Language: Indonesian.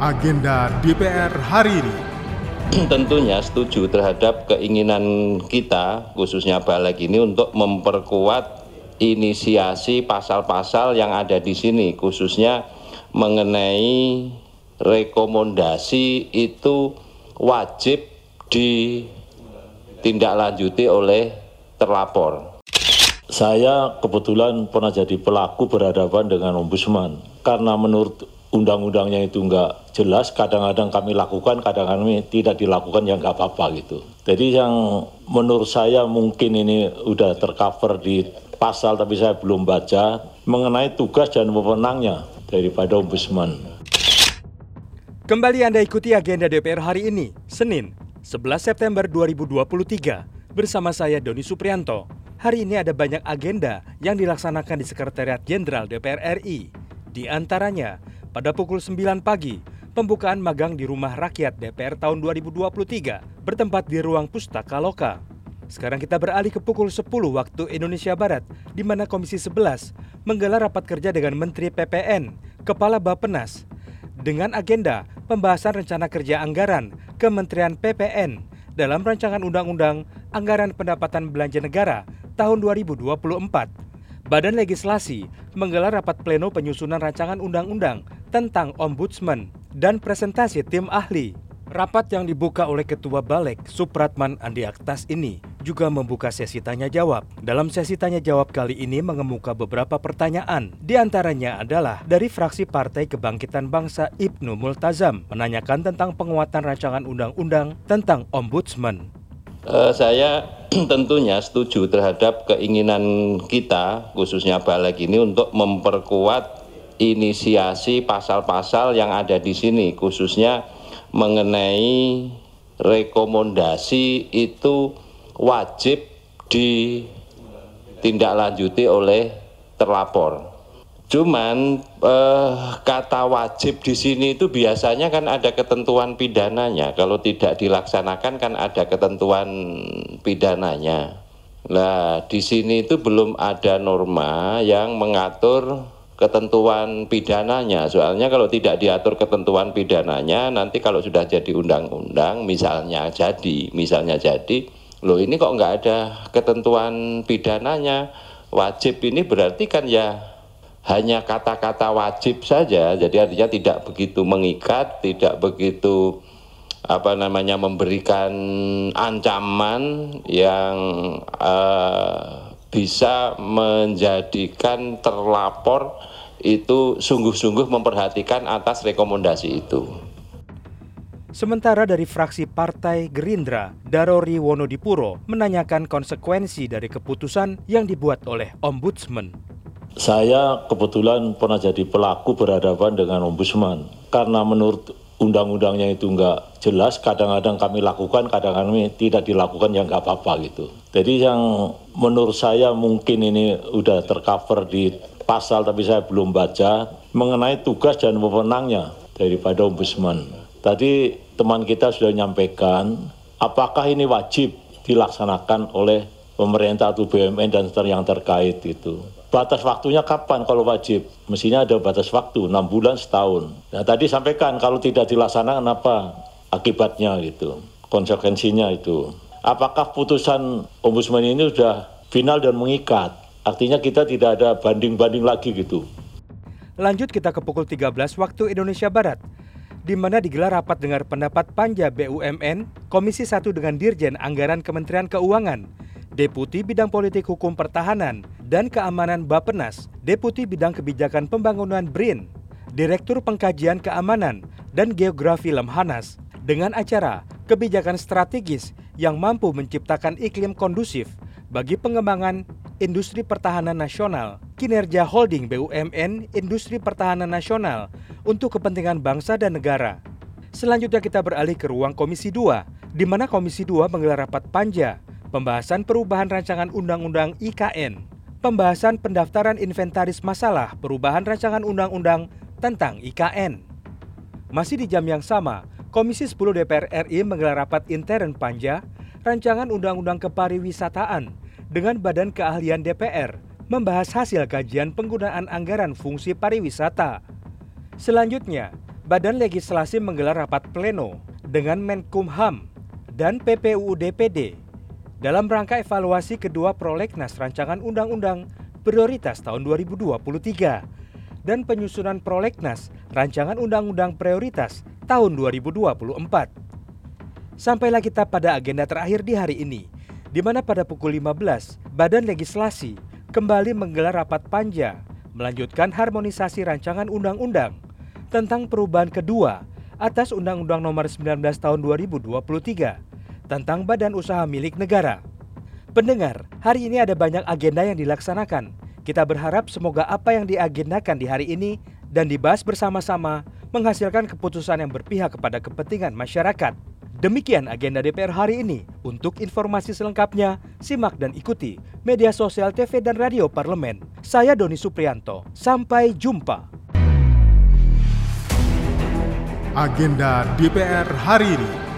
agenda DPR hari ini. Tentunya setuju terhadap keinginan kita, khususnya Balik ini untuk memperkuat inisiasi pasal-pasal yang ada di sini, khususnya mengenai rekomendasi itu wajib ditindaklanjuti oleh terlapor. Saya kebetulan pernah jadi pelaku berhadapan dengan ombudsman karena menurut undang-undangnya itu nggak jelas, kadang-kadang kami lakukan, kadang-kadang kami tidak dilakukan ya nggak apa-apa gitu. Jadi yang menurut saya mungkin ini udah tercover di pasal tapi saya belum baca mengenai tugas dan wewenangnya daripada ombudsman. Kembali Anda ikuti agenda DPR hari ini, Senin, 11 September 2023, bersama saya Doni Suprianto. Hari ini ada banyak agenda yang dilaksanakan di Sekretariat Jenderal DPR RI. Di antaranya, pada pukul 9 pagi, pembukaan magang di Rumah Rakyat DPR tahun 2023 bertempat di ruang Pustaka Loka. Sekarang kita beralih ke pukul 10 waktu Indonesia Barat, di mana Komisi 11 menggelar rapat kerja dengan Menteri PPN, Kepala Bapenas, dengan agenda pembahasan rencana kerja anggaran Kementerian PPN dalam rancangan Undang-Undang Anggaran Pendapatan Belanja Negara tahun 2024 Badan Legislasi menggelar rapat pleno penyusunan rancangan undang-undang tentang ombudsman dan presentasi tim ahli. Rapat yang dibuka oleh Ketua Balek Supratman Andi Aktas ini juga membuka sesi tanya jawab. Dalam sesi tanya jawab kali ini mengemuka beberapa pertanyaan. Di antaranya adalah dari fraksi Partai Kebangkitan Bangsa Ibnu Multazam menanyakan tentang penguatan rancangan undang-undang tentang ombudsman. Uh, saya tentunya setuju terhadap keinginan kita, khususnya Balek ini untuk memperkuat inisiasi pasal-pasal yang ada di sini khususnya mengenai rekomendasi itu wajib ditindaklanjuti oleh terlapor. Cuman eh, kata wajib di sini itu biasanya kan ada ketentuan pidananya. Kalau tidak dilaksanakan kan ada ketentuan pidananya. Nah, di sini itu belum ada norma yang mengatur ketentuan pidananya. Soalnya kalau tidak diatur ketentuan pidananya, nanti kalau sudah jadi undang-undang, misalnya jadi, misalnya jadi, loh ini kok nggak ada ketentuan pidananya, wajib ini berarti kan ya hanya kata-kata wajib saja, jadi artinya tidak begitu mengikat, tidak begitu apa namanya memberikan ancaman yang uh, bisa menjadikan terlapor itu sungguh-sungguh memperhatikan atas rekomendasi itu. Sementara dari fraksi Partai Gerindra, Darori Wonodipuro menanyakan konsekuensi dari keputusan yang dibuat oleh Ombudsman. Saya kebetulan pernah jadi pelaku berhadapan dengan Ombudsman karena menurut undang-undangnya itu nggak jelas, kadang-kadang kami lakukan, kadang-kadang tidak dilakukan ya nggak apa-apa gitu. Jadi yang menurut saya mungkin ini udah tercover di pasal tapi saya belum baca mengenai tugas dan wewenangnya daripada ombudsman. Tadi teman kita sudah menyampaikan apakah ini wajib dilaksanakan oleh pemerintah atau BUMN dan yang terkait itu. Batas waktunya kapan kalau wajib? Mestinya ada batas waktu, 6 bulan setahun. Nah tadi sampaikan kalau tidak dilaksanakan apa akibatnya gitu, konsekuensinya itu. Apakah putusan ombudsman ini sudah final dan mengikat? Artinya kita tidak ada banding-banding lagi gitu. Lanjut kita ke pukul 13 waktu Indonesia Barat di mana digelar rapat dengar pendapat Panja BUMN Komisi 1 dengan Dirjen Anggaran Kementerian Keuangan Deputi Bidang Politik Hukum Pertahanan dan Keamanan Bapenas, Deputi Bidang Kebijakan Pembangunan BRIN, Direktur Pengkajian Keamanan dan Geografi Lemhanas dengan acara kebijakan strategis yang mampu menciptakan iklim kondusif bagi pengembangan industri pertahanan nasional, kinerja holding BUMN Industri Pertahanan Nasional untuk kepentingan bangsa dan negara. Selanjutnya kita beralih ke ruang Komisi 2, di mana Komisi 2 menggelar rapat panja pembahasan perubahan rancangan Undang-Undang IKN, pembahasan pendaftaran inventaris masalah perubahan rancangan Undang-Undang tentang IKN. Masih di jam yang sama, Komisi 10 DPR RI menggelar rapat intern panja rancangan Undang-Undang Kepariwisataan dengan Badan Keahlian DPR membahas hasil kajian penggunaan anggaran fungsi pariwisata. Selanjutnya, Badan Legislasi menggelar rapat pleno dengan Menkumham dan PPUU DPD dalam rangka evaluasi kedua prolegnas rancangan undang-undang prioritas tahun 2023 dan penyusunan prolegnas rancangan undang-undang prioritas tahun 2024. Sampailah kita pada agenda terakhir di hari ini, di mana pada pukul 15, Badan Legislasi kembali menggelar rapat panja melanjutkan harmonisasi rancangan undang-undang tentang perubahan kedua atas Undang-Undang Nomor 19 Tahun 2023 tentang Badan Usaha Milik Negara. Pendengar, hari ini ada banyak agenda yang dilaksanakan. Kita berharap semoga apa yang diagendakan di hari ini dan dibahas bersama-sama menghasilkan keputusan yang berpihak kepada kepentingan masyarakat. Demikian agenda DPR hari ini. Untuk informasi selengkapnya, simak dan ikuti media sosial TV dan radio parlemen. Saya Doni Suprianto. Sampai jumpa. Agenda DPR hari ini.